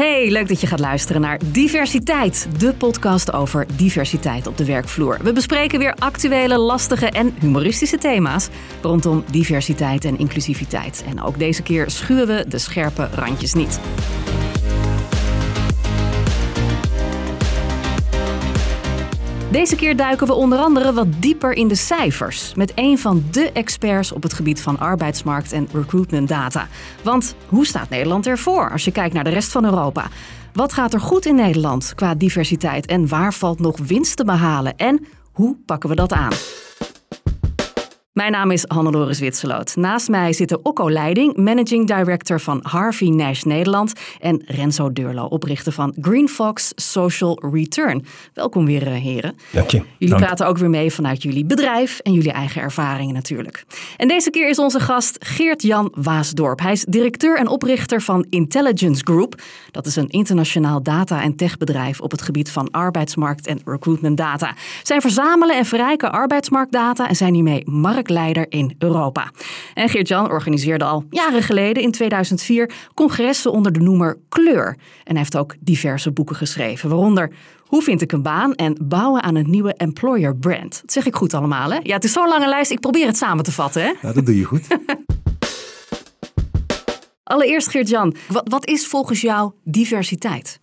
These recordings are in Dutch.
Hey, leuk dat je gaat luisteren naar Diversiteit, de podcast over diversiteit op de werkvloer. We bespreken weer actuele, lastige en humoristische thema's rondom diversiteit en inclusiviteit. En ook deze keer schuwen we de scherpe randjes niet. Deze keer duiken we onder andere wat dieper in de cijfers met een van de experts op het gebied van arbeidsmarkt en recruitment data. Want hoe staat Nederland ervoor als je kijkt naar de rest van Europa? Wat gaat er goed in Nederland qua diversiteit en waar valt nog winst te behalen? En hoe pakken we dat aan? Mijn naam is Hannelore Zwitserloot. Naast mij zitten Okko Leiding, managing director van Harvey Nash Nederland. En Renzo Deurlo, oprichter van Green Fox Social Return. Welkom weer, eh, heren. Dank je. Jullie Dank. praten ook weer mee vanuit jullie bedrijf en jullie eigen ervaringen natuurlijk. En deze keer is onze gast Geert-Jan Waasdorp. Hij is directeur en oprichter van Intelligence Group. Dat is een internationaal data- en techbedrijf op het gebied van arbeidsmarkt en recruitment data. Zij verzamelen en verrijken arbeidsmarktdata en zijn hiermee marktleider in Europa. En Geert-Jan organiseerde al jaren geleden, in 2004, congressen onder de noemer Kleur. En hij heeft ook diverse boeken geschreven, waaronder hoe vind ik een baan en bouwen aan een nieuwe employer brand? Dat zeg ik goed allemaal, hè? Ja, het is zo'n lange lijst. Ik probeer het samen te vatten, hè? Ja, dat doe je goed. Allereerst, Geert-Jan, wat, wat is volgens jou diversiteit?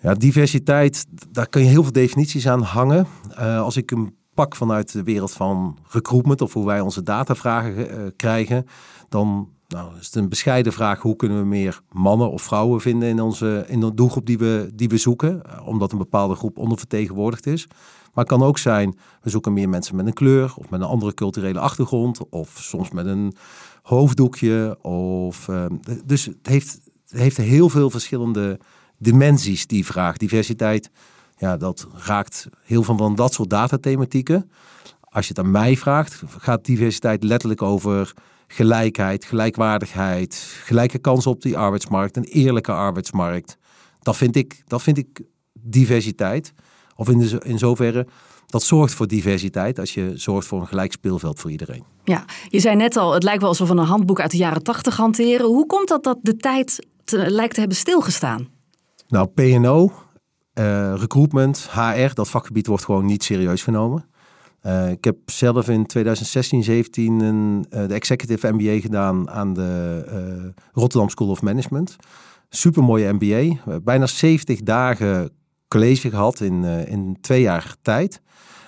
Ja, diversiteit, daar kun je heel veel definities aan hangen. Uh, als ik hem pak vanuit de wereld van recruitment of hoe wij onze datavragen uh, krijgen, dan nou, is het een bescheiden vraag hoe kunnen we meer mannen of vrouwen vinden in, onze, in de doelgroep die we, die we zoeken, uh, omdat een bepaalde groep ondervertegenwoordigd is. Maar het kan ook zijn, we zoeken meer mensen met een kleur of met een andere culturele achtergrond of soms met een hoofddoekje. Of, uh, dus het heeft, het heeft heel veel verschillende dimensies, die vraag. Diversiteit, ja, dat raakt heel veel van dat soort datathematieken. Als je het aan mij vraagt, gaat diversiteit letterlijk over gelijkheid, gelijkwaardigheid, gelijke kansen op die arbeidsmarkt, een eerlijke arbeidsmarkt. Dat vind ik, dat vind ik diversiteit. Of in, de, in zoverre, dat zorgt voor diversiteit als je zorgt voor een gelijk speelveld voor iedereen. Ja, je zei net al, het lijkt wel alsof we een handboek uit de jaren tachtig hanteren. Hoe komt dat dat de tijd te, lijkt te hebben stilgestaan? Nou, PNO, uh, recruitment, HR, dat vakgebied wordt gewoon niet serieus genomen. Uh, ik heb zelf in 2016, 17 een, uh, de executive MBA gedaan aan de Rotterdam School of Management. Super mooie MBA. bijna 70 dagen college gehad in, in twee jaar tijd.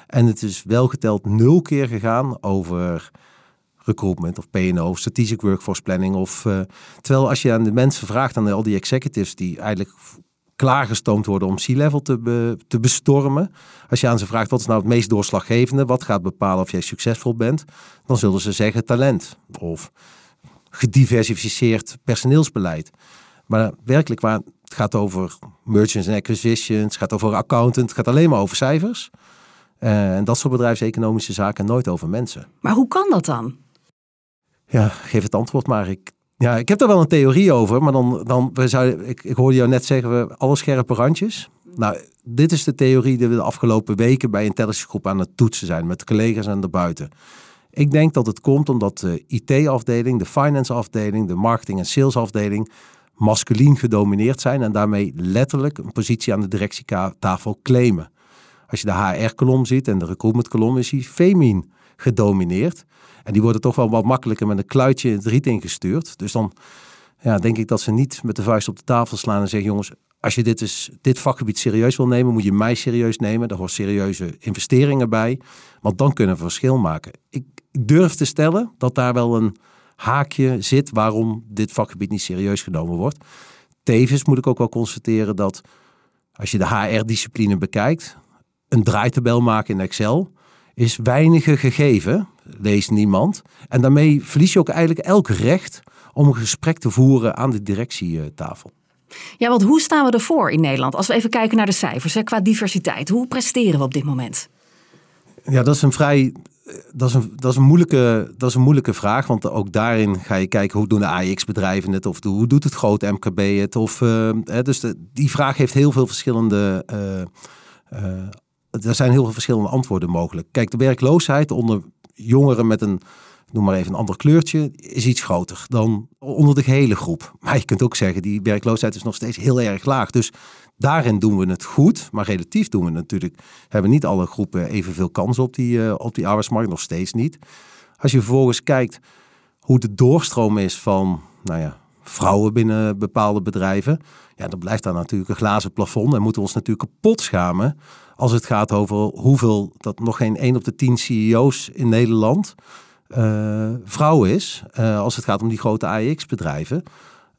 En het is wel geteld nul keer gegaan over recruitment of PNO, strategic workforce planning. Of, terwijl als je aan de mensen vraagt, aan al die executives die eigenlijk klaargestoomd worden om C-level te, be, te bestormen. Als je aan ze vraagt wat is nou het meest doorslaggevende, wat gaat bepalen of jij succesvol bent, dan zullen ze zeggen talent of gediversificeerd personeelsbeleid. Maar werkelijk waar het gaat over merchants and acquisitions, het gaat over accountant, het gaat alleen maar over cijfers. Uh, en dat soort bedrijfseconomische zaken nooit over mensen. Maar hoe kan dat dan? Ja, geef het antwoord maar. Ik, ja, ik heb daar wel een theorie over, maar dan, dan we zouden, ik, ik hoorde jou net zeggen, we alle scherpe randjes. Nou, dit is de theorie die we de afgelopen weken bij Intelligence aan het toetsen zijn, met collega's en daarbuiten. Ik denk dat het komt omdat de IT-afdeling, de finance-afdeling, de marketing- en salesafdeling masculien gedomineerd zijn en daarmee letterlijk een positie aan de directietafel claimen. Als je de HR-kolom ziet en de recruitment-kolom is hij feminin gedomineerd. En die worden toch wel wat makkelijker met een kluitje het riet ingestuurd. Dus dan ja, denk ik dat ze niet met de vuist op de tafel slaan en zeggen: jongens, als je dit, is, dit vakgebied serieus wil nemen, moet je mij serieus nemen. Daar hoort serieuze investeringen bij. Want dan kunnen we verschil maken. Ik durf te stellen dat daar wel een haakje zit waarom dit vakgebied niet serieus genomen wordt. Tevens moet ik ook wel constateren dat als je de HR-discipline bekijkt, een draaitabel maken in Excel is weinige gegeven, leest niemand. En daarmee verlies je ook eigenlijk elk recht om een gesprek te voeren aan de directietafel. Ja, want hoe staan we ervoor in Nederland? Als we even kijken naar de cijfers hè, qua diversiteit. Hoe presteren we op dit moment? Ja, dat is een vrij. Dat is een, dat, is een moeilijke, dat is een moeilijke vraag, want ook daarin ga je kijken hoe doen de AX-bedrijven het of hoe doet het grote MKB het. Of, uh, dus de, die vraag heeft heel veel verschillende uh, uh, er zijn heel veel verschillende antwoorden mogelijk. Kijk, de werkloosheid onder jongeren met een noem maar even een ander kleurtje, is iets groter dan onder de gehele groep. Maar je kunt ook zeggen, die werkloosheid is nog steeds heel erg laag. Dus daarin doen we het goed, maar relatief doen we natuurlijk, hebben niet alle groepen evenveel kans op die, uh, op die arbeidsmarkt, nog steeds niet. Als je vervolgens kijkt hoe de doorstroom is van, nou ja, vrouwen binnen bepaalde bedrijven, ja, dan blijft daar natuurlijk een glazen plafond en moeten we ons natuurlijk kapot schamen als het gaat over hoeveel, dat nog geen 1 op de 10 CEO's in Nederland uh, vrouw is. Uh, als het gaat om die grote AEX-bedrijven.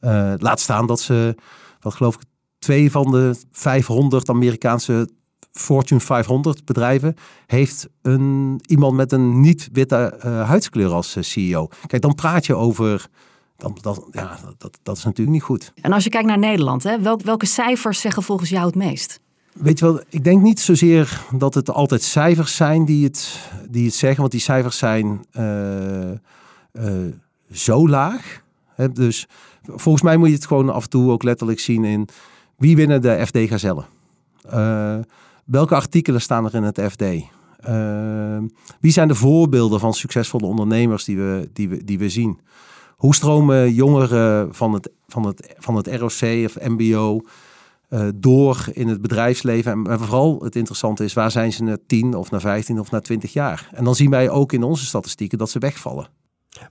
Uh, laat staan dat ze, wat geloof ik, twee van de 500 Amerikaanse Fortune 500 bedrijven heeft een, iemand met een niet-witte huidskleur als CEO. Kijk, dan praat je over dan, dat, ja, dat, dat is natuurlijk niet goed. En als je kijkt naar Nederland, hè, welke cijfers zeggen volgens jou het meest? Weet je wel, ik denk niet zozeer dat het altijd cijfers zijn die het, die het zeggen, want die cijfers zijn uh, uh, zo laag. Hè? Dus volgens mij moet je het gewoon af en toe ook letterlijk zien in wie winnen de FD gazellen. Uh, welke artikelen staan er in het FD? wie zijn de voorbeelden van succesvolle ondernemers die we, die we, die we zien? Hoe stromen jongeren van het, van het, van het ROC of MBO uh, door in het bedrijfsleven. En, vooral het interessante is, waar zijn ze na 10 of na 15 of na 20 jaar? En dan zien wij ook in onze statistieken dat ze wegvallen.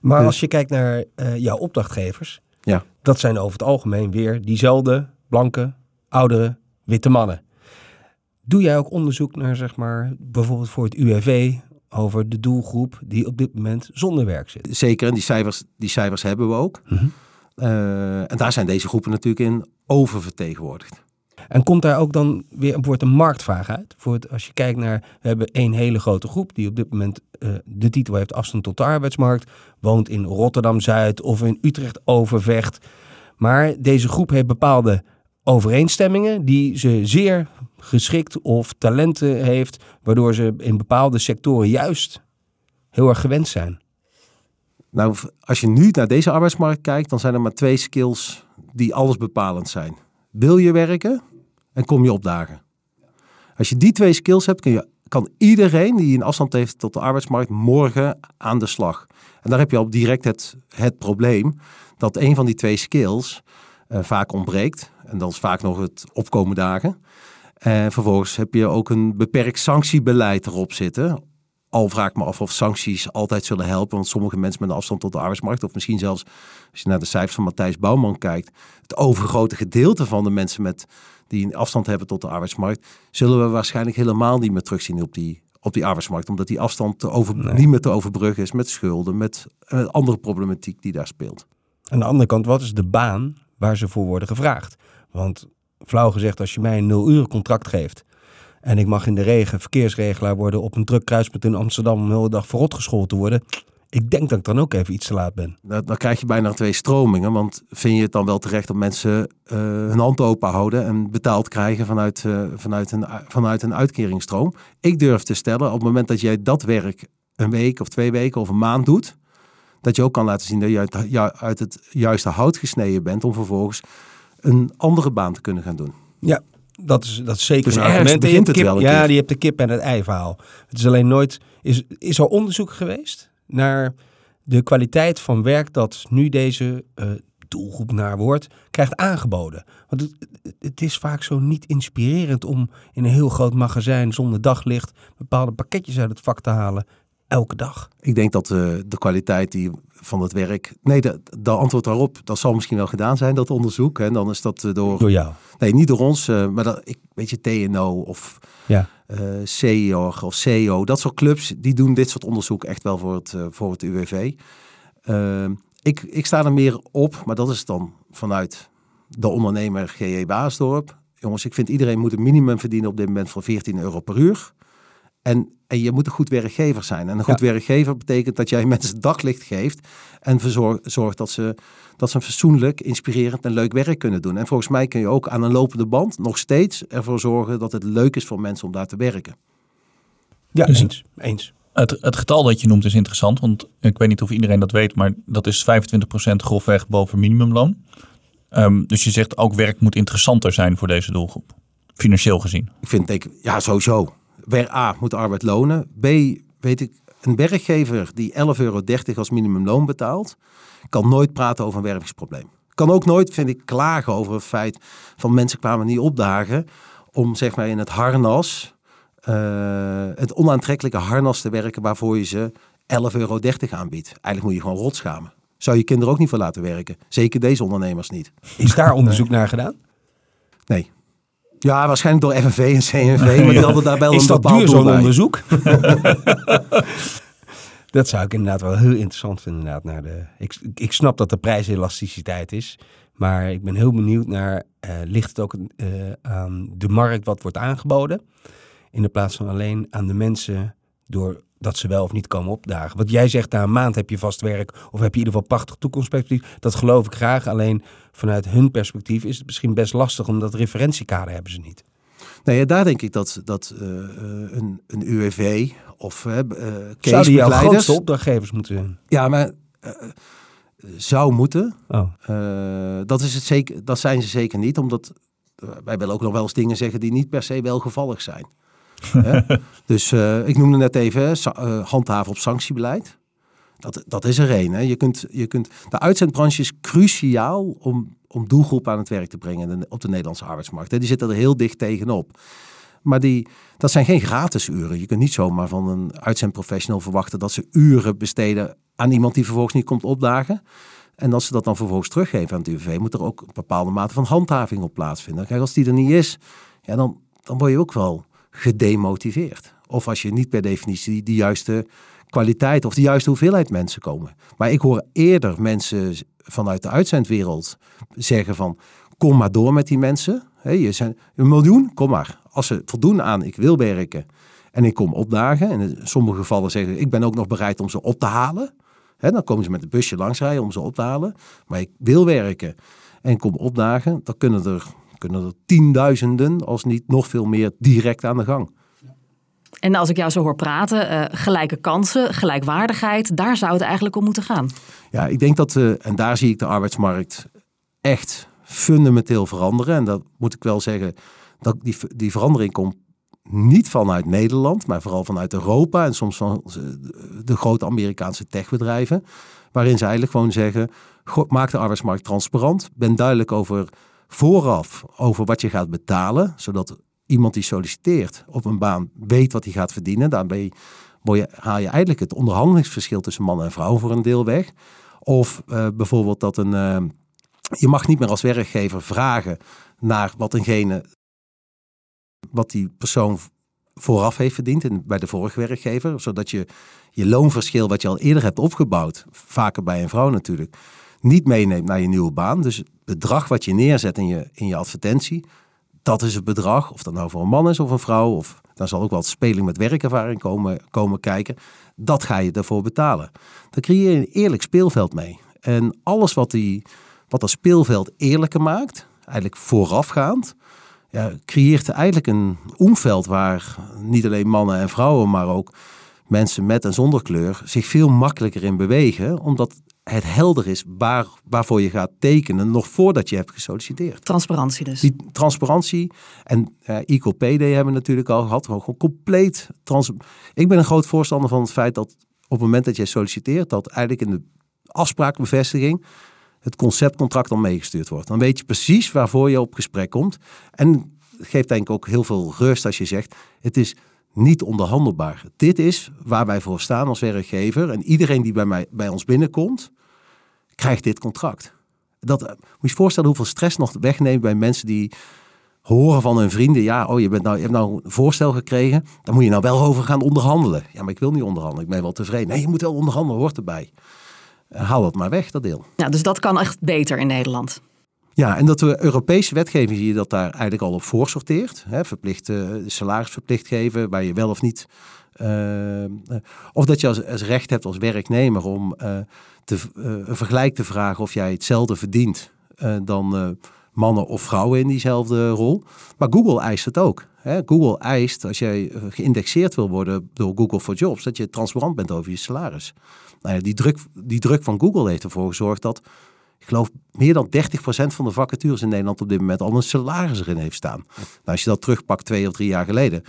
Maar dus- als je kijkt naar uh, jouw opdrachtgevers, ja. dat zijn over het algemeen weer diezelfde blanke, oudere, witte mannen. Doe jij ook onderzoek naar, zeg maar, bijvoorbeeld voor het UWV over de doelgroep die op dit moment zonder werk zit? Zeker, en die cijfers, die cijfers hebben we ook. Mm -hmm. uh, en daar zijn deze groepen natuurlijk in oververtegenwoordigd. En komt daar ook dan weer wordt een marktvraag uit? Voor het, als je kijkt naar, we hebben één hele grote groep die op dit moment uh, de titel heeft afstand tot de arbeidsmarkt, woont in Rotterdam-Zuid of in Utrecht-Overvecht. Maar deze groep heeft bepaalde overeenstemmingen die ze zeer geschikt of talenten heeft, waardoor ze in bepaalde sectoren juist heel erg gewend zijn. Nou, als je nu naar deze arbeidsmarkt kijkt, dan zijn er maar twee skills die alles bepalend zijn. Wil je werken en kom je opdagen. Als je die twee skills hebt, kun je, kan iedereen die een afstand heeft tot de arbeidsmarkt morgen aan de slag. En daar heb je al direct het, het probleem dat een van die twee skills uh, vaak ontbreekt. En dat is vaak nog het opkomen dagen. En vervolgens heb je ook een beperkt sanctiebeleid erop zitten. Al vraag ik me af of sancties altijd zullen helpen. Want sommige mensen met een afstand tot de arbeidsmarkt, of misschien zelfs als je naar de cijfers van Matthijs Bouwman kijkt, het overgrote gedeelte van de mensen met, die een afstand hebben tot de arbeidsmarkt, zullen we waarschijnlijk helemaal niet meer terugzien op die, op die arbeidsmarkt. Omdat die afstand te over, nee. niet meer te overbruggen is met schulden, met uh, andere problematiek die daar speelt. Aan de andere kant, wat is de baan waar ze voor worden gevraagd? Want flauw gezegd, als je mij een nul uur contract geeft en ik mag in de regen verkeersregelaar worden op een druk kruispunt in Amsterdam om de hele dag verrot geschoold te worden. Ik denk dat ik dan ook even iets te laat ben. Dan, dan krijg je bijna twee stromingen. Want vind je het dan wel terecht dat mensen uh, hun hand open houden en betaald krijgen vanuit, uh, vanuit, een, vanuit een uitkeringsstroom? Ik durf te stellen, op het moment dat jij dat werk een week of twee weken of een maand doet, dat je ook kan laten zien dat je uit het juiste hout gesneden bent om vervolgens een andere baan te kunnen gaan doen. Ja, dat is, dat is zeker dus een argument. Begint het kip, wel ja, die hebt de kip en het ei verhaal. Het is alleen nooit. Is, is er onderzoek geweest naar de kwaliteit van werk dat nu deze uh, doelgroep naar wordt, krijgt aangeboden? Want het, het is vaak zo niet inspirerend om in een heel groot magazijn zonder daglicht bepaalde pakketjes uit het vak te halen elke dag? Ik denk dat uh, de kwaliteit die van het werk. Nee, de, de, antwoord daarop, dat zal misschien wel gedaan zijn, dat onderzoek. En dan is dat door. Door jou? Nee, niet door ons, uh, maar dat, ik, weet je, TNO of ja. uh, CEO of CEO, dat soort clubs, die doen dit soort onderzoek echt wel voor het, voor het UWV. Ehm, ik, ik sta er meer op, maar dat is dan vanuit de ondernemer GE Baasdorp. Jongens, ik vind iedereen moet een minimum verdienen op dit moment van 14 euro per uur. En, en je moet een goed werkgever zijn. En een goed ja. werkgever betekent dat jij mensen daglicht geeft en zorgt dat ze, dat ze een fatsoenlijk, inspirerend en leuk werk kunnen doen. En volgens mij kun je ook aan een lopende band nog steeds ervoor zorgen dat het leuk is voor mensen om daar te werken. Ja, dus eens. eens. Het, het getal dat je noemt is interessant, want ik weet niet of iedereen dat weet, maar dat is 25% grofweg boven minimumloon. Um, dus je zegt ook werk moet interessanter zijn voor deze doelgroep, financieel gezien. Ik vind, ik, ja, sowieso. A moet arbeid lonen. B weet ik, een werkgever die 11,30 euro als minimumloon betaalt, kan nooit praten over een wervingsprobleem. Kan ook nooit, vind ik, klagen over het feit van mensen kwamen niet opdagen om zeg maar in het harnas, uh, het onaantrekkelijke harnas te werken waarvoor je ze 11,30 euro aanbiedt. Eigenlijk moet je gewoon rotschamen. Zou je kinderen ook niet voor laten werken. Zeker deze ondernemers niet. Is daar onderzoek naar gedaan? Nee. Ja, waarschijnlijk door FNV en CNV, maar die hadden daar wel een dat bepaald duur zo'n onderzoek? dat zou ik inderdaad wel heel interessant vinden. Inderdaad, naar de, ik, ik snap dat de prijselasticiteit is. Maar ik ben heel benieuwd naar, eh, ligt het ook eh, aan de markt wat wordt aangeboden? In de plaats van alleen aan de mensen door dat ze wel of niet komen opdagen. Wat jij zegt, na een maand heb je vast werk of heb je in ieder geval prachtig toekomstperspectief. Dat geloof ik graag. Alleen vanuit hun perspectief is het misschien best lastig, omdat referentiekader hebben ze niet. Nee, ja, daar denk ik dat, dat uh, een, een UWV of uh, Zouden jouw grootste opdrachtgevers moeten zijn? Ja, maar uh, zou moeten. Oh. dat, is het zeker, dat zijn ze zeker niet, omdat wij willen ook nog wel eens dingen zeggen die niet per se welgevallig zijn. Dus uh, ik noemde net even uh, handhaven op sanctiebeleid. Dat, dat is er één. Je kunt, je kunt, de uitzendbranche is cruciaal om, om doelgroep aan het werk te brengen op de Nederlandse arbeidsmarkt. Die zitten er heel dicht tegenop. Maar die, dat zijn geen gratis uren. Je kunt niet zomaar van een uitzendprofessional verwachten dat ze uren besteden aan iemand die vervolgens niet komt opdagen. En als ze dat dan vervolgens teruggeven aan het UWV, moet er ook een bepaalde mate van handhaving op plaatsvinden. Kijk, als die er niet is, ja, dan, dan word je ook wel gedemotiveerd. Of als je niet per definitie de juiste kwaliteit of de juiste hoeveelheid mensen komen. Maar ik hoor eerder mensen vanuit de uitzendwereld zeggen van kom maar door met die mensen. Je zijn een miljoen, kom maar. Als ze voldoen aan ik wil werken en ik kom opdagen. En in sommige gevallen zeggen ik ben ook nog bereid om ze op te halen. Dan komen ze met een busje langsrijden om ze op te halen. Maar ik wil werken en kom opdagen. Dan kunnen er kunnen er tienduizenden, als niet nog veel meer, direct aan de gang. En als ik jou zo hoor praten, uh, gelijke kansen, gelijkwaardigheid, daar zou het eigenlijk om moeten gaan. Ja, ik denk dat, uh, en daar zie ik de arbeidsmarkt echt fundamenteel veranderen. En dat moet ik wel zeggen, dat die, die verandering komt niet vanuit Nederland, maar vooral vanuit Europa en soms van de grote Amerikaanse techbedrijven. Waarin ze eigenlijk gewoon zeggen, maak de arbeidsmarkt transparant, ben duidelijk over vooraf over wat je gaat betalen, zodat iemand die solliciteert op een baan weet wat hij gaat verdienen. Daarbij je, haal je eigenlijk het onderhandelingsverschil tussen man en vrouw voor een deel weg. Of uh, bijvoorbeeld dat een. Uh, je mag niet meer als werkgever vragen naar wat eengene. wat die persoon vooraf heeft verdiend bij de vorige werkgever. Zodat je je loonverschil wat je al eerder hebt opgebouwd, vaker bij een vrouw natuurlijk, niet meeneemt naar je nieuwe baan. Dus bedrag wat je neerzet in je, in je advertentie, dat is het bedrag. Of dat nou voor een man is of een vrouw, of dan zal ook wel speling met werkervaring komen, komen kijken. Dat ga je daarvoor betalen. Dan creëer je een eerlijk speelveld mee. En alles wat, die, wat dat speelveld eerlijker maakt, eigenlijk voorafgaand, ja, creëert eigenlijk een omveld waar niet alleen mannen en vrouwen, maar ook mensen met en zonder kleur zich veel makkelijker in bewegen, omdat het helder is waar, waarvoor je gaat tekenen nog voordat je hebt gesolliciteerd. Transparantie dus. Die transparantie en uh, Equal Pay Day hebben we natuurlijk al gehad. Gewoon compleet trans. Ik ben een groot voorstander van het feit dat op het moment dat je solliciteert, dat eigenlijk in de afspraakbevestiging het conceptcontract dan meegestuurd wordt. Dan weet je precies waarvoor je op gesprek komt. En het geeft denk ik ook heel veel rust als je zegt, het is niet onderhandelbaar. Dit is waar wij voor staan als werkgever. En iedereen die bij, mij, bij ons binnenkomt, krijgt dit contract. Dat, moet je je voorstellen hoeveel stress nog wegneemt bij mensen die horen van hun vrienden. Ja, oh, je, bent nou, je hebt nou een voorstel gekregen. Daar moet je nou wel over gaan onderhandelen. Ja, maar ik wil niet onderhandelen. Ik ben wel tevreden. Nee, je moet wel onderhandelen, hoort erbij. Haal dat maar weg, dat deel. Ja, dus dat kan echt beter in Nederland. Ja, en dat de Europese wetgeving zie je dat daar eigenlijk al op voorsorteert. Hè, verplicht, uh, salaris verplicht geven, waar je wel of niet. Uh, of dat je als, als, recht hebt als werknemer om uh, te, een vergelijk te vragen of jij hetzelfde verdient dan mannen of vrouwen in diezelfde rol. Maar Google eist het ook. Google eist, als jij geïndexeerd wil worden door Google for Jobs, dat je transparant bent over je salaris. Nou die, druk, die druk van Google heeft ervoor gezorgd dat ik geloof meer dan 30% van de vacatures in Nederland op dit moment al een salaris erin heeft staan. Nou, als je dat terugpakt twee of drie jaar geleden,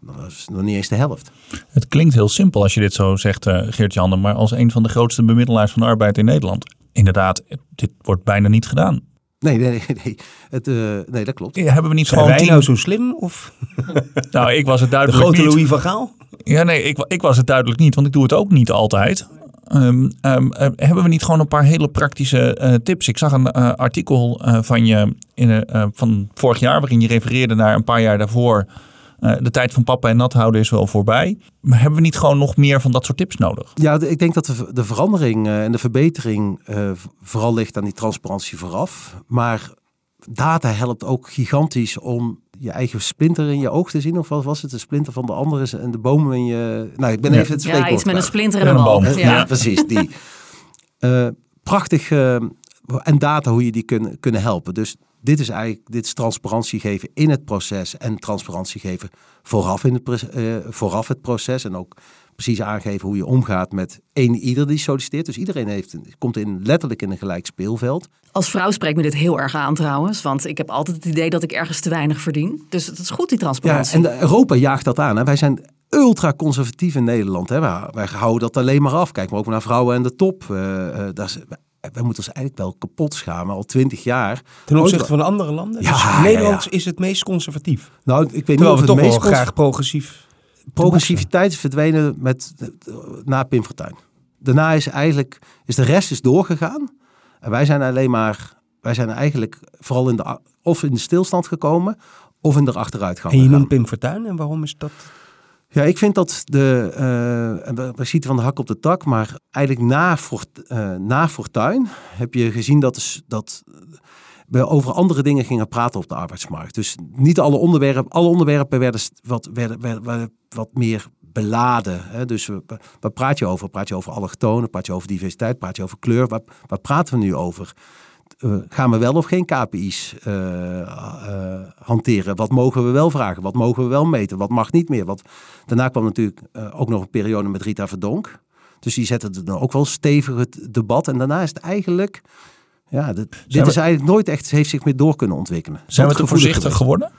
Dat is nog niet eens de helft. Het klinkt heel simpel als je dit zo zegt, uh, Geert-Jan, maar als een van de grootste bemiddelaars van de arbeid in Nederland, inderdaad, dit wordt bijna niet gedaan. Nee, nee, nee, het, uh, nee dat klopt. Ja, hebben we niet Zijn gewoon wij nou zo slim? Of? nou, ik was het duidelijk De grote niet. Louis van Gaal? Ja, nee, ik, ik was het duidelijk niet, want ik doe het ook niet altijd. Um, um, hebben we niet gewoon een paar hele praktische uh, tips? Ik zag een uh, artikel uh, van je in, van vorig jaar waarin je refereerde naar een paar jaar daarvoor. De tijd van papa en nat houden is wel voorbij. Maar hebben we niet gewoon nog meer van dat soort tips nodig? Ja, ik denk dat de, de verandering en de verbetering vooral ligt aan die transparantie vooraf. Maar data helpt ook gigantisch om je eigen splinter in je oog te zien? Of wat was het? De splinter van de andere en de bomen in je... Nou, ik ben even het spreekwoord Ja, iets met een splinter en een boom. Ja. ja. precies. Die. Uh, prachtig. Uh, en data hoe je die kunnen, kunnen helpen. Dus dit is eigenlijk dit is transparantie geven in het proces en transparantie geven vooraf, in het, uh, vooraf het proces. En ook precies aangeven hoe je omgaat met één ieder die solliciteert. Dus iedereen heeft, komt in, letterlijk in een gelijk speelveld. Als vrouw spreekt me dit heel erg aan trouwens. Want ik heb altijd het idee dat ik ergens te weinig verdien. Dus het is goed die transparantie. Ja, en Europa jaagt dat aan. Hè. Wij zijn ultra conservatief in Nederland. Hè. Wij, wij houden dat alleen maar af. Kijk maar ook naar vrouwen en de top. Uh, uh, daar is, wij moeten ons eigenlijk wel kapot schamen, al twintig jaar. Ten opzichte van andere landen? Ja, dus Nederland ja, ja. is het meest conservatief. Nou, ik weet Terwijl niet of we het toch meest wel graag progressief progressiviteit is verdwenen met, na Pim Fortuyn. Daarna is eigenlijk, is de rest is doorgegaan. En wij zijn alleen maar, wij zijn eigenlijk vooral in de, of in de stilstand gekomen, of in de achteruitgang En je noemt Pim Fortuyn, en waarom is dat? Ja, ik vind dat de, uh, we, zitten van de hak op de tak, maar eigenlijk na, Fort, uh, na Fortuyn heb je gezien dat, dat we over andere dingen gingen praten op de arbeidsmarkt. Dus niet alle onderwerpen, alle onderwerpen werden wat, werden, wat meer beladen. Hè? Dus waar praat je over? Praat je over allochtonen? Praat je over diversiteit? Praat je over kleur? Waar, waar praten we nu over? Uh, gaan we wel of geen KPI's uh, uh, hanteren? Wat mogen we wel vragen? Wat mogen we wel meten? Wat mag niet meer? Wat... Daarna kwam natuurlijk ook nog een periode met Rita Verdonk. Dus die zette dan ook wel stevig het debat. En daarna is het eigenlijk ja, dit, dit is eigenlijk nooit echt, heeft zich meer door kunnen ontwikkelen. Zijn we te voorzichtig geworden?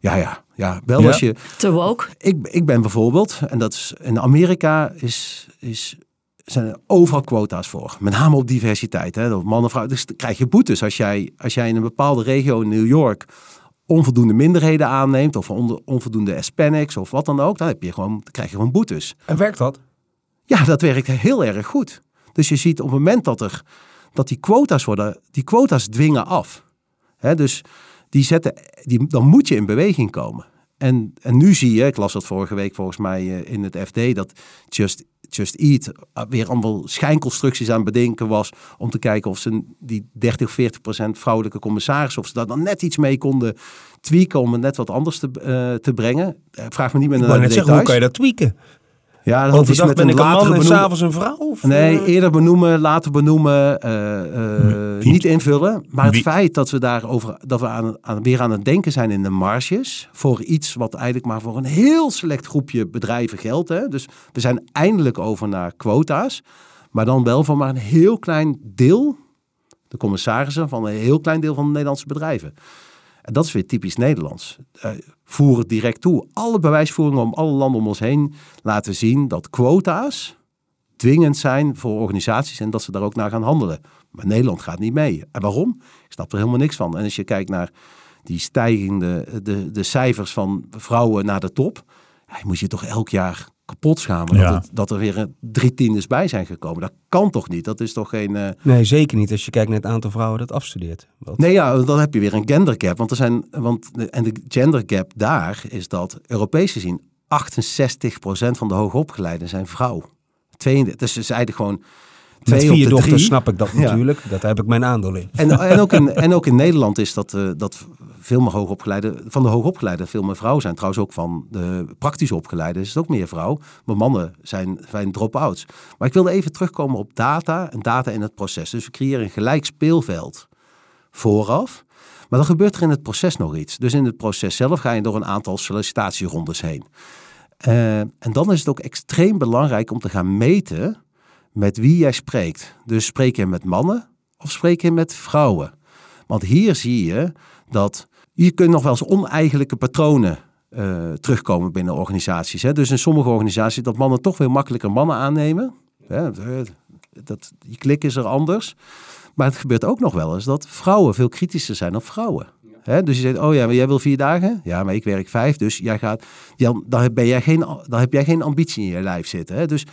Ja, ja, ja. Wel ja. als je... Te woke? Ik, ik ben bijvoorbeeld, en dat is in Amerika is, is, zijn er overal quota's voor. Met name op diversiteit. Hè, mannen, vrouwen. Dus dan krijg je boetes als jij, als jij in een bepaalde regio in New York onvoldoende minderheden aanneemt of onvoldoende Hispanics of wat dan ook, dan, heb je gewoon, dan krijg je gewoon boetes. En werkt dat? Ja, dat werkt heel erg goed. Dus je ziet op het moment dat er dat die quota's worden, die quota's dwingen af. Dus die zetten, die, dan moet je in beweging komen. En, en nu zie je, ik las dat vorige week volgens mij in het FD, dat Just, Just Eat weer allemaal schijnconstructies aan bedenken was om te kijken of ze die 30 of 40 procent vrouwelijke commissarissen, of ze daar dan net iets mee konden tweaken om het net wat anders te, uh, te brengen. Vraag me niet meer naar de details. Zeggen, hoe kan je dat tweaken? Ja, dat is met ben een ik een man en s'avonds een vrouw? Of? Nee, eerder benoemen, later benoemen, uh, uh, niet invullen. Maar het feit dat we, daarover, dat we aan, aan, weer aan het denken zijn in de marges... voor iets wat eigenlijk maar voor een heel select groepje bedrijven geldt. Hè? Dus we zijn eindelijk over naar quota's. Maar dan wel voor maar een heel klein deel... de commissarissen van een heel klein deel van de Nederlandse bedrijven. Dat is weer typisch Nederlands. Uh, voer het direct toe. Alle bewijsvoeringen om alle landen om ons heen laten zien dat quota's dwingend zijn voor organisaties en dat ze daar ook naar gaan handelen. Maar Nederland gaat niet mee. En waarom? Ik snap er helemaal niks van. En als je kijkt naar die stijgende de, de cijfers van vrouwen naar de top, ja, moet je toch elk jaar kapot schamen ja. dat, het, dat, er weer drie tiendes bij zijn gekomen. Dat kan toch niet? Dat is toch geen... Uh... Nee, zeker niet als je kijkt naar het aantal vrouwen dat afstudeert. Wat... Nee, ja, dan heb je weer een gender gap. Want er zijn, want, en de gender gap daar is dat Europees gezien 68% van de hoogopgeleiden zijn vrouw. 32, dus het is eigenlijk gewoon met vier dochters snap ik dat natuurlijk. Ja. Dat heb ik mijn aandeel in. En, en, ook, in en ook in Nederland is dat, uh, dat veel meer hoogopgeleide, van de hoogopgeleide veel meer vrouwen zijn. Trouwens ook van de praktisch opgeleide is het ook meer vrouw. Maar mannen zijn, zijn drop-outs. Maar ik wilde even terugkomen op data en data in het proces. Dus we creëren een gelijk speelveld vooraf. Maar dan gebeurt er in het proces nog iets. Dus in het proces zelf ga je door een aantal sollicitatierondes heen. Uh, en dan is het ook extreem belangrijk om te gaan meten met wie jij spreekt. Dus spreek je met mannen of spreek je met vrouwen? Want hier zie je dat je kunt nog wel eens oneigenlijke patronen eh, terugkomen binnen organisaties. Hè. Dus in sommige organisaties dat mannen toch veel makkelijker mannen aannemen. Hè, dat, die klik is er anders. Maar het gebeurt ook nog wel eens dat vrouwen veel kritischer zijn op vrouwen. Dus je zegt, oh ja, maar jij wil vier dagen? Ja, maar ik werk vijf, dus jij gaat, dan, dan, ben jij geen, dan heb jij geen ambitie in je lijf zitten. Dus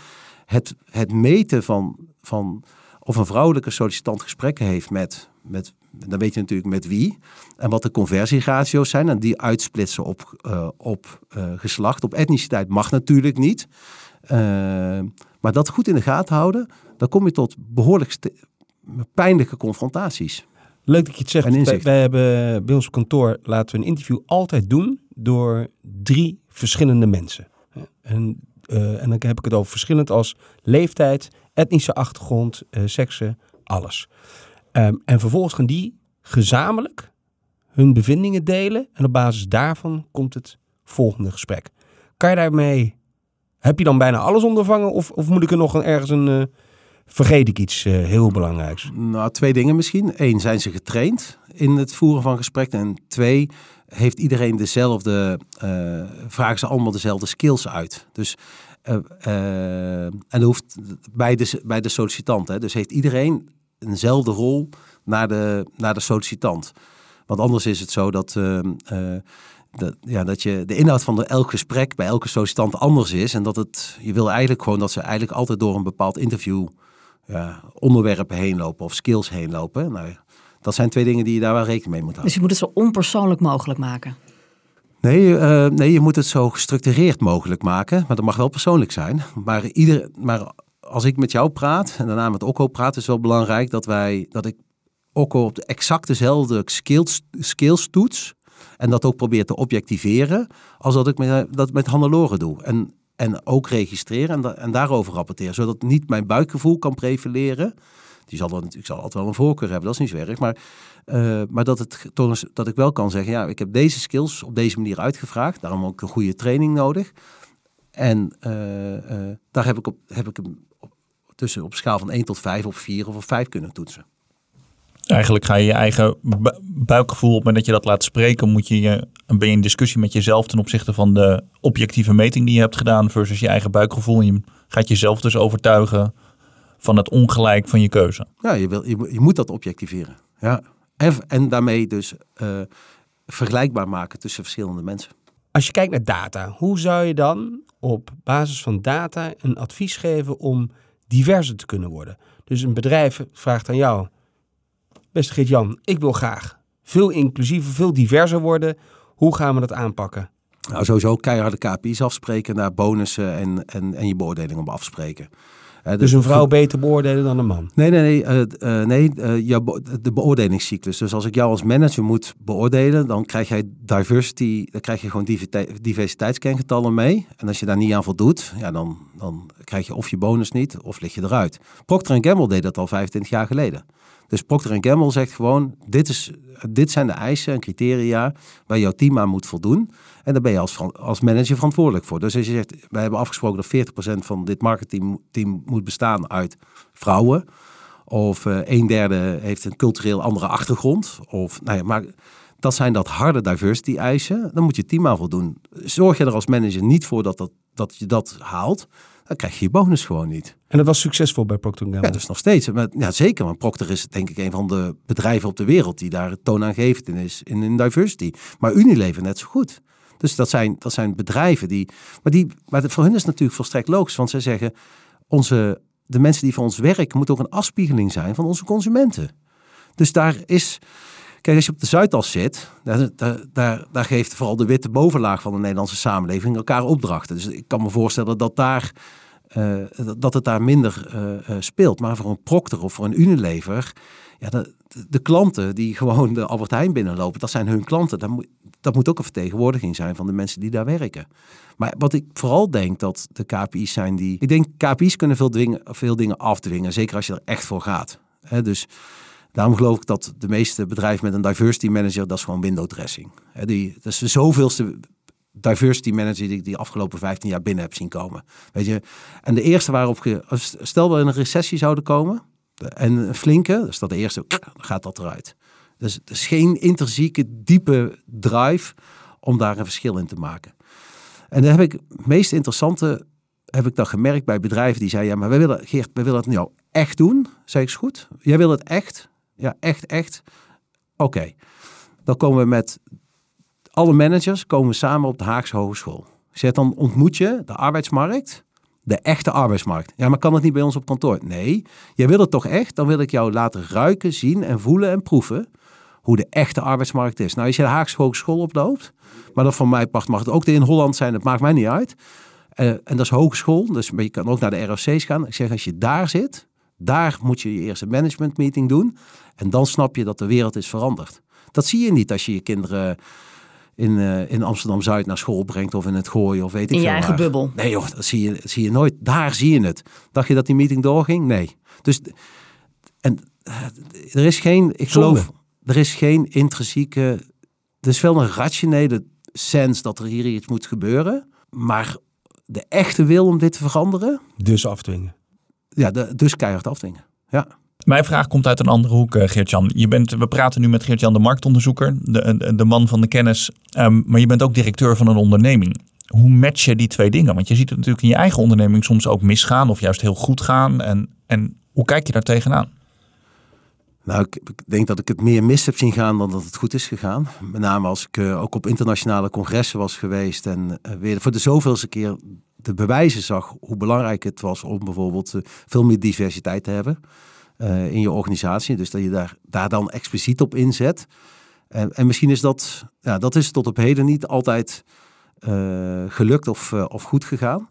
het, het meten van, van of een vrouwelijke sollicitant gesprekken heeft met, met, dan weet je natuurlijk met wie. En wat de conversieratio's zijn. En die uitsplitsen op, uh, op uh, geslacht. Op etniciteit mag natuurlijk niet. Uh, maar dat goed in de gaten houden. Dan kom je tot behoorlijk pijnlijke confrontaties. Leuk dat je het zegt. Wij, wij, hebben bij ons kantoor laten we een interview altijd doen door drie verschillende mensen. En, uh, en dan heb ik het over verschillend als leeftijd, etnische achtergrond, uh, seksen, alles. Um, en vervolgens gaan die gezamenlijk hun bevindingen delen. En op basis daarvan komt het volgende gesprek. Kan je daarmee, heb je dan bijna alles ondervangen? Of, of moet ik er nog ergens een, uh, vergeet ik iets uh, heel belangrijks? Nou, twee dingen misschien. Eén, zijn ze getraind in het voeren van gesprekken? En twee, heeft iedereen dezelfde, uh, vragen ze allemaal dezelfde skills uit? Dus uh, en hoeft bij de, bij de sollicitant. Hè? Dus heeft iedereen eenzelfde rol naar de, naar de sollicitant. Want anders is het zo dat, dat, ja, dat je de inhoud van de, elk gesprek bij elke sollicitant anders is. En dat het, je wil eigenlijk gewoon dat ze eigenlijk altijd door een bepaald interview onderwerpen heen lopen of skills heen lopen. Nou, dat zijn twee dingen die je daar wel rekening mee moet houden. Dus je moet het zo onpersoonlijk mogelijk maken? Nee, uh, nee, je moet het zo gestructureerd mogelijk maken. Maar dat mag wel persoonlijk zijn. Maar, ieder, maar als ik met jou praat en daarna met Okko praat, is het wel belangrijk dat, wij, dat ik Okko op de exact dezelfde skills, skills toets. En dat ook probeer te objectiveren. Als dat ik met, dat met Hannelore doe. En en ook registreren en, en daarover rapporteren. Zodat niet mijn buikgevoel kan prevaleren. Die zal dan, ik zal altijd wel een voorkeur hebben, dat is niet zo. Maar, uh, maar dat, het, dat ik wel kan zeggen, ja, ik heb deze skills op deze manier uitgevraagd. Daarom ook een goede training nodig. En uh, uh, daar heb ik, op, heb ik hem op, tussen op schaal van 1 tot 5 of 4 of 5 kunnen toetsen. Eigenlijk ga je je eigen buikgevoel, op het moment dat je dat laat spreken, moet je, je ben je in discussie met jezelf ten opzichte van de objectieve meting die je hebt gedaan versus je eigen buikgevoel. En je gaat jezelf dus overtuigen van het ongelijk van je keuze. Ja, je, wil, je, je moet dat objectiveren. Ja. En, en daarmee dus uh, vergelijkbaar maken tussen verschillende mensen. Als je kijkt naar data, hoe zou je dan op basis van data een advies geven om diverser te kunnen worden? Dus een bedrijf vraagt aan jou, Beste Geert-Jan, ik wil graag veel inclusiever, veel diverser worden. Hoe gaan we dat aanpakken? Nou, sowieso keiharde KPI's afspreken, naar bonussen en, en, en je beoordeling om afspreken. Uh, dus een vrouw beter beoordelen dan een man? Nee, nee, nee. Uh, uh, nee de beoordelingscyclus. Dus als ik jou als manager moet beoordelen, dan krijg jij diversity, dan krijg je gewoon diversiteitskengetallen mee. En als je daar niet aan voldoet, ja, dan, dan krijg je of je bonus niet, of lig je eruit. Procter Gamble deed dat al 25 jaar geleden. Dus Procter Gamble zegt gewoon, dit, is, dit zijn de eisen en criteria waar jouw team aan moet voldoen. En daar ben je als, als manager verantwoordelijk voor. Dus als je zegt, wij hebben afgesproken dat 40% van dit marketingteam moet bestaan uit vrouwen. Of uh, een derde heeft een cultureel andere achtergrond. Of, nou ja, maar dat zijn dat harde diversity eisen. Dan moet je team aan voldoen. Zorg je er als manager niet voor dat, dat, dat je dat haalt dan krijg je je bonus gewoon niet. En dat was succesvol bij Procter Gamble? Ja, dat is nog steeds. Maar, ja, zeker, want Procter is denk ik een van de bedrijven op de wereld die daar toonaangevend in is in, in diversity. Maar Unilever net zo goed. Dus dat zijn, dat zijn bedrijven die. Maar, die, maar voor hun is het natuurlijk volstrekt logisch, want zij zeggen: onze, de mensen die voor ons werken, moeten ook een afspiegeling zijn van onze consumenten. Dus daar is. Kijk, als je op de Zuidas zit, daar, daar, daar, geeft vooral de witte bovenlaag van de Nederlandse samenleving elkaar opdrachten. Dus ik kan me voorstellen dat, daar, uh, dat het daar minder uh, uh, speelt. Maar voor een Procter of voor een Unilever, ja, de, de, klanten die gewoon de Albert Heijn binnenlopen, dat zijn hun klanten. Dat moet, dat moet ook een vertegenwoordiging zijn van de mensen die daar werken. Maar wat ik vooral denk dat de KPI's zijn die... Ik denk KPI's kunnen veel, dwingen, veel dingen afdwingen, zeker als je er echt voor gaat. Dus Daarom geloof ik dat de meeste bedrijven met een diversity manager, dat is gewoon window dressing. die, dat is de zoveelste diversity manager die ik die afgelopen 15 jaar binnen heb zien komen. Weet je? En de eerste waarop, stel we in een recessie zouden komen, en flinke, dus dat de eerste, dan gaat dat eruit. Dus er is geen intrinsieke, diepe drive om daar een verschil in te maken. En daar heb ik het meest interessante heb ik dat gemerkt bij bedrijven die zeiden, ja, maar wij willen, Geert, wij willen het nou echt doen. Zeg ik, goed. Jij wil het echt? Ja, echt, echt. Oké. Dan komen we met alle managers komen we samen op de Haagse Hogeschool. Zeg, dan ontmoet je de arbeidsmarkt, de echte arbeidsmarkt. Ja, maar kan het niet bij ons op kantoor? Nee. Jij wil het toch echt? Dan wil ik jou laten ruiken, zien en voelen en proeven hoe de echte arbeidsmarkt is. Nou, als je de Haagse Hogeschool oploopt, maar dat van mij part mag het ook in Holland zijn, dat maakt mij niet uit. Uh, en dat is hogeschool, dus je kan ook naar de ROC's gaan. Ik zeg, als je daar zit, daar moet je je eerste management meeting doen. En dan snap je dat de wereld is veranderd. Dat zie je niet als je je kinderen in, uh, in Amsterdam-Zuid naar school brengt of in het gooien of weet ik in veel je eigen waar. bubbel. Nee joh, dat zie, je, dat zie je nooit. Daar zie je het. Dacht je dat die meeting doorging? Nee. Dus, en uh, er is geen, ik Zonde. geloof, er is geen intrinsieke, er is wel een rationele sens dat er hier iets moet gebeuren. Maar de echte wil om dit te veranderen, Dus afdwingen. Ja, de, dus keihard afdwingen. Ja. Mijn vraag komt uit een andere hoek, eh, Geert-Jan. Je bent, we praten nu met Geert-Jan, de marktonderzoeker, de, de, de man van de kennis. Ehm, maar je bent ook directeur van een onderneming. Hoe match je die twee dingen? Want je ziet het natuurlijk in je eigen onderneming soms ook misgaan of juist heel goed gaan. En, en hoe kijk je daar tegenaan? Nou, ik, ik denk dat ik het meer mis heb zien gaan dan dat het goed is gegaan. Met name als ik uh, ook op internationale congressen was geweest en uh, weer voor de zoveelste keer de bewijzen zag hoe belangrijk het was om bijvoorbeeld uh, veel meer diversiteit te hebben in je organisatie. Dus dat je daar, daar dan expliciet op inzet. En, en misschien is dat, ja, dat is tot op heden niet altijd gelukt of, of goed gegaan.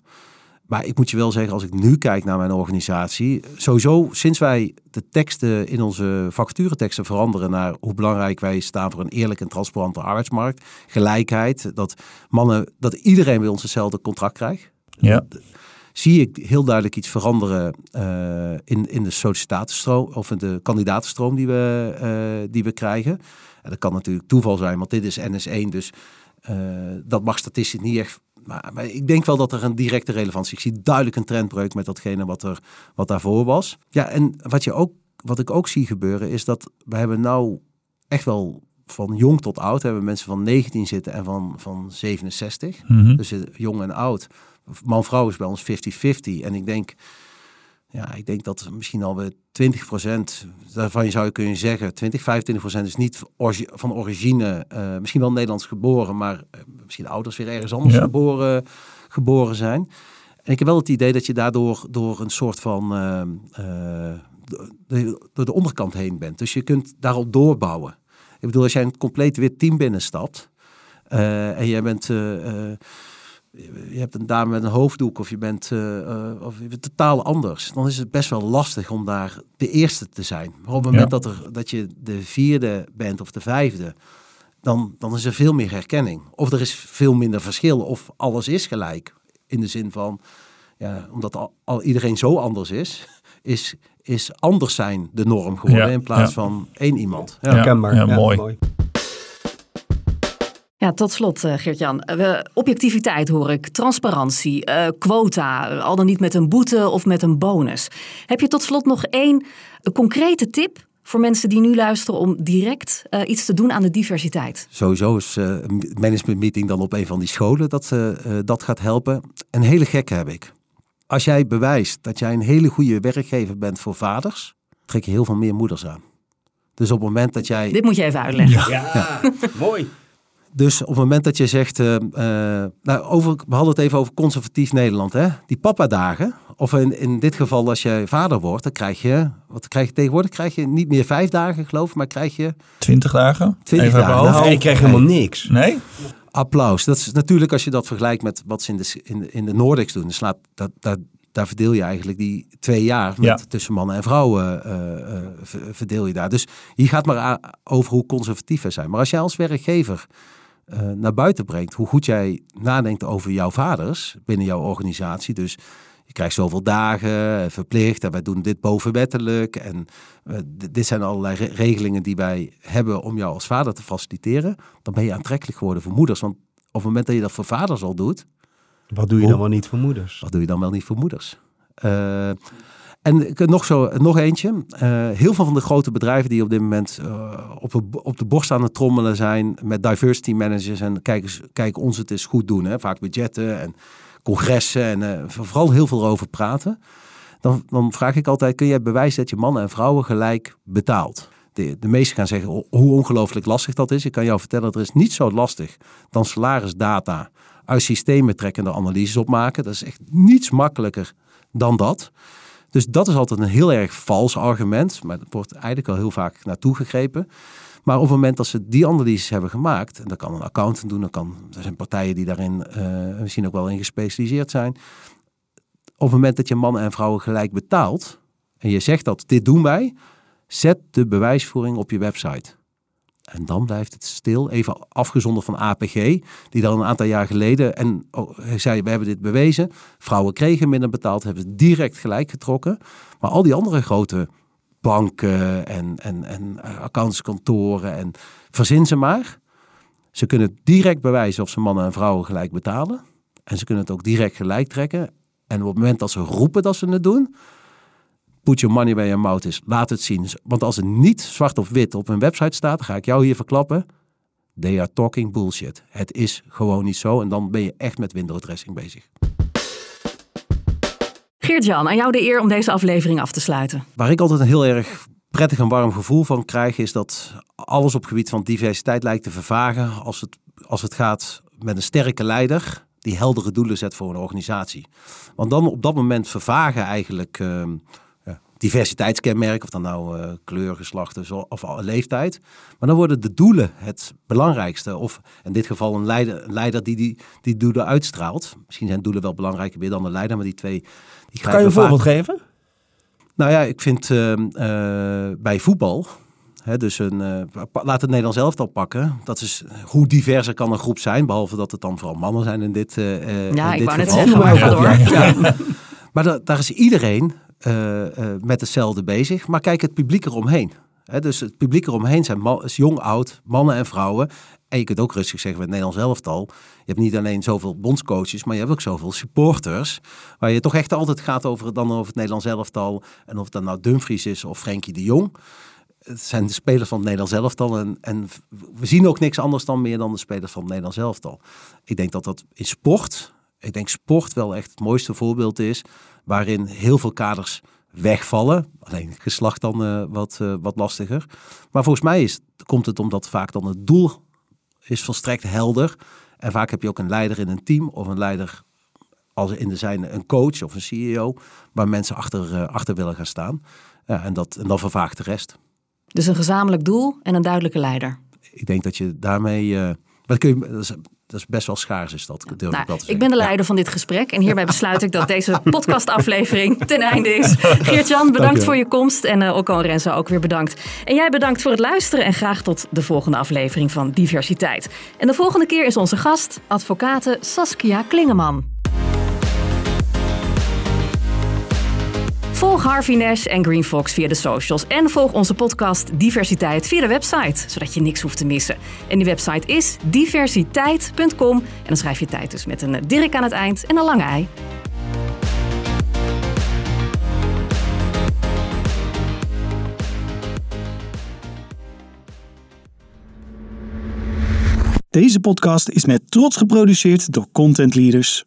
Maar ik moet je wel zeggen, als ik nu kijk naar mijn organisatie, sowieso sinds wij de teksten in onze vacatureteksten veranderen naar hoe belangrijk wij staan voor een eerlijke en transparante arbeidsmarkt, gelijkheid, dat mannen, dat iedereen bij ons hetzelfde contract krijgt. Ja. Zie ik heel duidelijk iets veranderen uh, in, in de solicitatiestroom of in de kandidatenstroom die we, uh, die we krijgen. En dat kan natuurlijk toeval zijn, want dit is NS1, dus uh, dat mag statistisch niet echt maar, maar, ik denk wel dat er een directe relevantie is. Ik zie duidelijk een trendbreuk met datgene wat, er, wat daarvoor was. Ja, en wat, je ook, wat ik ook zie gebeuren is dat we hebben nou echt wel van jong tot oud. Hebben mensen van 19 zitten en van, van 67. Mm -hmm. Dus jong en oud. Man-vrouw is bij ons 50-50. En ik denk, ja, ik denk dat misschien alweer 20% daarvan zou je kunnen zeggen, 20, 25% is niet van origine, uh, misschien wel Nederlands geboren, maar uh, misschien ouders weer ergens anders Ja. geboren, geboren zijn. En ik heb wel het idee dat je daardoor door een soort van uh, de, door de onderkant heen bent. Dus je kunt daarop doorbouwen. Ik bedoel, als jij een compleet wit team binnenstapt uh, en jij bent je hebt een dame met een hoofddoek of je bent, uh, uh, of je bent totaal anders. Dan is het best wel lastig om daar de eerste te zijn. Maar op het moment Ja. dat, er, dat je de vierde bent of de vijfde, dan, dan is er veel meer herkenning. Of er is veel minder verschil of alles is gelijk. In de zin van, ja, omdat al, al iedereen zo anders is, is, is anders zijn de norm geworden Ja, in plaats ja. van één iemand. Ja. Ja, mooi. Ja, tot slot, eh, Geert-Jan. Eh, objectiviteit hoor ik, transparantie, eh, quota, al dan niet met een boete of met een bonus. Heb je tot slot nog één concrete tip voor mensen die nu luisteren om direct eh, iets te doen aan de diversiteit? Sowieso is eh, een management meeting dan op een van die scholen dat, eh, dat gaat helpen. Een hele gekke heb ik. Als jij bewijst dat jij een hele goede werkgever bent voor vaders, trek je heel veel meer moeders aan. Dus op het moment dat jij. Dit moet je even uitleggen. Ja, mooi. Dus op het moment dat je zegt, eh, eh, nou, over, we hadden het even over conservatief Nederland, hè? Die papa-dagen, of in, in dit geval als je vader wordt, dan krijg je, wat krijg je tegenwoordig? Krijg je niet meer vijf dagen, geloof ik, maar krijg je 20 dagen? 20 Even dagen. Nou, ik krijg helemaal niks. Nee? applaus. Dat is natuurlijk als je dat vergelijkt met wat ze in de, in, de- in de Nordics doen, dat, dat, daar verdeel je eigenlijk die twee jaar met, Ja. tussen mannen en vrouwen eh, eh, ver- verdeel je daar. Dus hier gaat maar over hoe conservatief we zijn. Maar als jij als werkgever eh, naar buiten brengt hoe goed jij nadenkt over jouw vaders binnen jouw organisatie. Dus je krijgt zoveel dagen eh, verplicht en wij doen dit bovenwettelijk. En eh, dit zijn allerlei re- regelingen die wij hebben om jou als vader te faciliteren. Dan ben je aantrekkelijk geworden voor moeders. Want op het moment dat je dat voor vaders al doet, Wat doe je dan wel niet voor moeders? wat doe je dan wel niet voor moeders? Eh, En nog, zo, nog eentje. Eh, heel veel van de grote bedrijven die op dit moment eh, op, op de borst aan het trommelen zijn met diversity managers en kijk, ons het eens goed doen. Hè? Vaak budgetten en congressen en eh, vooral heel veel erover praten. Dan, dan vraag ik altijd, kun jij bewijzen dat je mannen en vrouwen gelijk betaalt? De, de meesten gaan zeggen ho- hoe ongelooflijk lastig dat is. Ik kan jou vertellen, er is niet zo lastig dan salarisdata uit systemen trekkende analyses opmaken. Dat is echt niets makkelijker dan dat. Dus dat is altijd een heel erg vals argument. Maar dat wordt eigenlijk al heel vaak naartoe gegrepen. Maar op het moment dat ze die analyses hebben gemaakt, en dat kan een accountant doen, dat kan, er zijn partijen die daarin eh, misschien ook wel in gespecialiseerd zijn. Op het moment dat je mannen en vrouwen gelijk betaalt, en je zegt dat dit doen wij, zet de bewijsvoering op je website. En dan blijft het stil, even afgezonderd van APG, die dan een aantal jaar geleden en oh, zei, we hebben dit bewezen. Vrouwen kregen minder betaald, hebben het direct gelijk getrokken. Maar al die andere grote banken en, en, en eh, accountskantoren en verzin ze maar. Ze kunnen direct bewijzen of ze mannen en vrouwen gelijk betalen. En ze kunnen het ook direct gelijk trekken. En op het moment dat ze roepen dat ze het doen, put your money where your mouth is. Laat het zien. Want als het niet zwart op wit op hun website staat, ga ik jou hier verklappen. They are talking bullshit. Het is gewoon niet zo. En dan ben je echt met window dressing bezig. Geert-Jan, aan jou de eer om deze aflevering af te sluiten. Waar ik altijd een heel erg prettig en warm gevoel van krijg, is dat alles op het gebied van diversiteit lijkt te vervagen als het, als het gaat met een sterke leider die heldere doelen zet voor een organisatie. Want dan op dat moment vervagen eigenlijk ehm, ja, diversiteitskenmerken, of dan nou eh, kleur, geslacht of, of leeftijd. Maar dan worden de doelen het belangrijkste. Of in dit geval een leider, een leider die, die die doelen uitstraalt. Misschien zijn doelen wel belangrijker weer dan de leider, maar die twee die Kan je een vaak- voorbeeld geven? nou ja, ik vind ehm, eh, bij voetbal, hè, dus een, eh, laat het Nederlands elftal pakken. Dat is hoe diverser kan een groep zijn, behalve dat het dan vooral mannen zijn in dit, eh eh, Ja, in ik dit wou net zeggen, maar. Ja. Maar da- daar is iedereen met hetzelfde bezig. Maar kijk het publiek eromheen. Dus het publiek eromheen zijn jong, oud, mannen en vrouwen. En je kunt ook rustig zeggen met Nederlands elftal. Je hebt niet alleen zoveel bondscoaches, maar je hebt ook zoveel supporters. Waar je toch echt altijd gaat over, dan over het Nederlands elftal. En of dat nou Dumfries is of Frenkie de Jong. Het zijn de spelers van het Nederlands elftal. En, en we zien ook niks anders dan meer dan de spelers van het Nederlands elftal. Ik denk dat dat in sport, ik denk sport wel echt het mooiste voorbeeld is. Waarin heel veel kaders wegvallen. Alleen geslacht dan eh, wat, eh, wat lastiger. Maar volgens mij is, komt het omdat vaak dan het doel is volstrekt helder. En vaak heb je ook een leider in een team of een leider als in de zijne een coach of een CEO waar mensen achter, eh, achter willen gaan staan. Ja, en, dat, en dan vervaagt de rest. Dus een gezamenlijk doel en een duidelijke leider. Ik denk dat je daarmee. maar kun je, dat, is, dat is best wel schaars, is dat. Nou, ik, zeggen. ben de Ja. leider van dit gesprek en hierbij besluit ik dat deze podcastaflevering ten einde is. Geert-Jan, bedankt voor je komst en uh, Occo en Renzo ook weer bedankt. En jij bedankt voor het luisteren en graag tot de volgende aflevering van Diversiteit. En de volgende keer is onze gast, advocate Saskia Klingeman. Volg Harvey Nash en Green Fox via de socials. En volg onze podcast Diversiteit via de website, zodat je niks hoeft te missen. En die website is diversiteit.com. En dan schrijf je tijd dus met een dirk aan het eind en een lange ei. Deze podcast is met trots geproduceerd door Content Leaders.